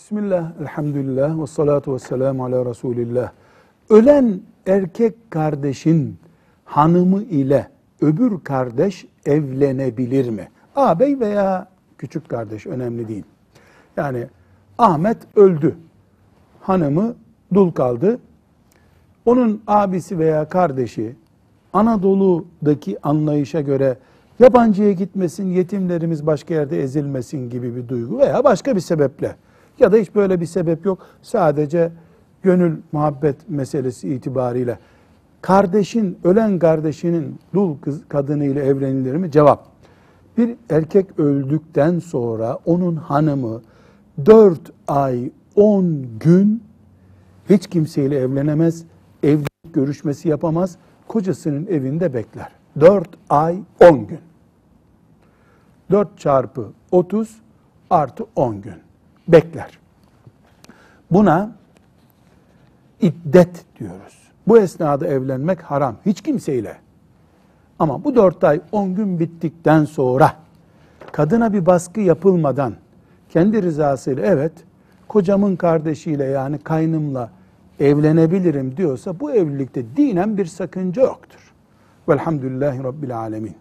Bismillah, elhamdülillah ve salatu ve selamu ala Resulillah. Ölen erkek kardeşin hanımı ile öbür kardeş evlenebilir mi? Ağabey veya küçük kardeş önemli değil. Yani Ahmet öldü. Hanımı dul kaldı. Onun abisi veya kardeşi Anadolu'daki anlayışa göre yabancıya gitmesin, yetimlerimiz başka yerde ezilmesin gibi bir duygu veya başka bir sebeple ya da hiç böyle bir sebep yok. Sadece gönül muhabbet meselesi itibariyle kardeşin, ölen kardeşinin dul kız kadınıyla evlenilir mi? Cevap. Bir erkek öldükten sonra onun hanımı 4 ay 10 gün hiç kimseyle evlenemez, evlilik görüşmesi yapamaz, kocasının evinde bekler. 4 ay 10 gün. 4 çarpı 30 artı 10 gün bekler. Buna iddet diyoruz. Bu esnada evlenmek haram. Hiç kimseyle. Ama bu 4 ay 10 gün bittikten sonra kadına bir baskı yapılmadan kendi rızasıyla evet kocamın kardeşiyle yani kaynımla evlenebilirim diyorsa bu evlilikte dinen bir sakınca yoktur. Velhamdülillahi Rabbil Alemin.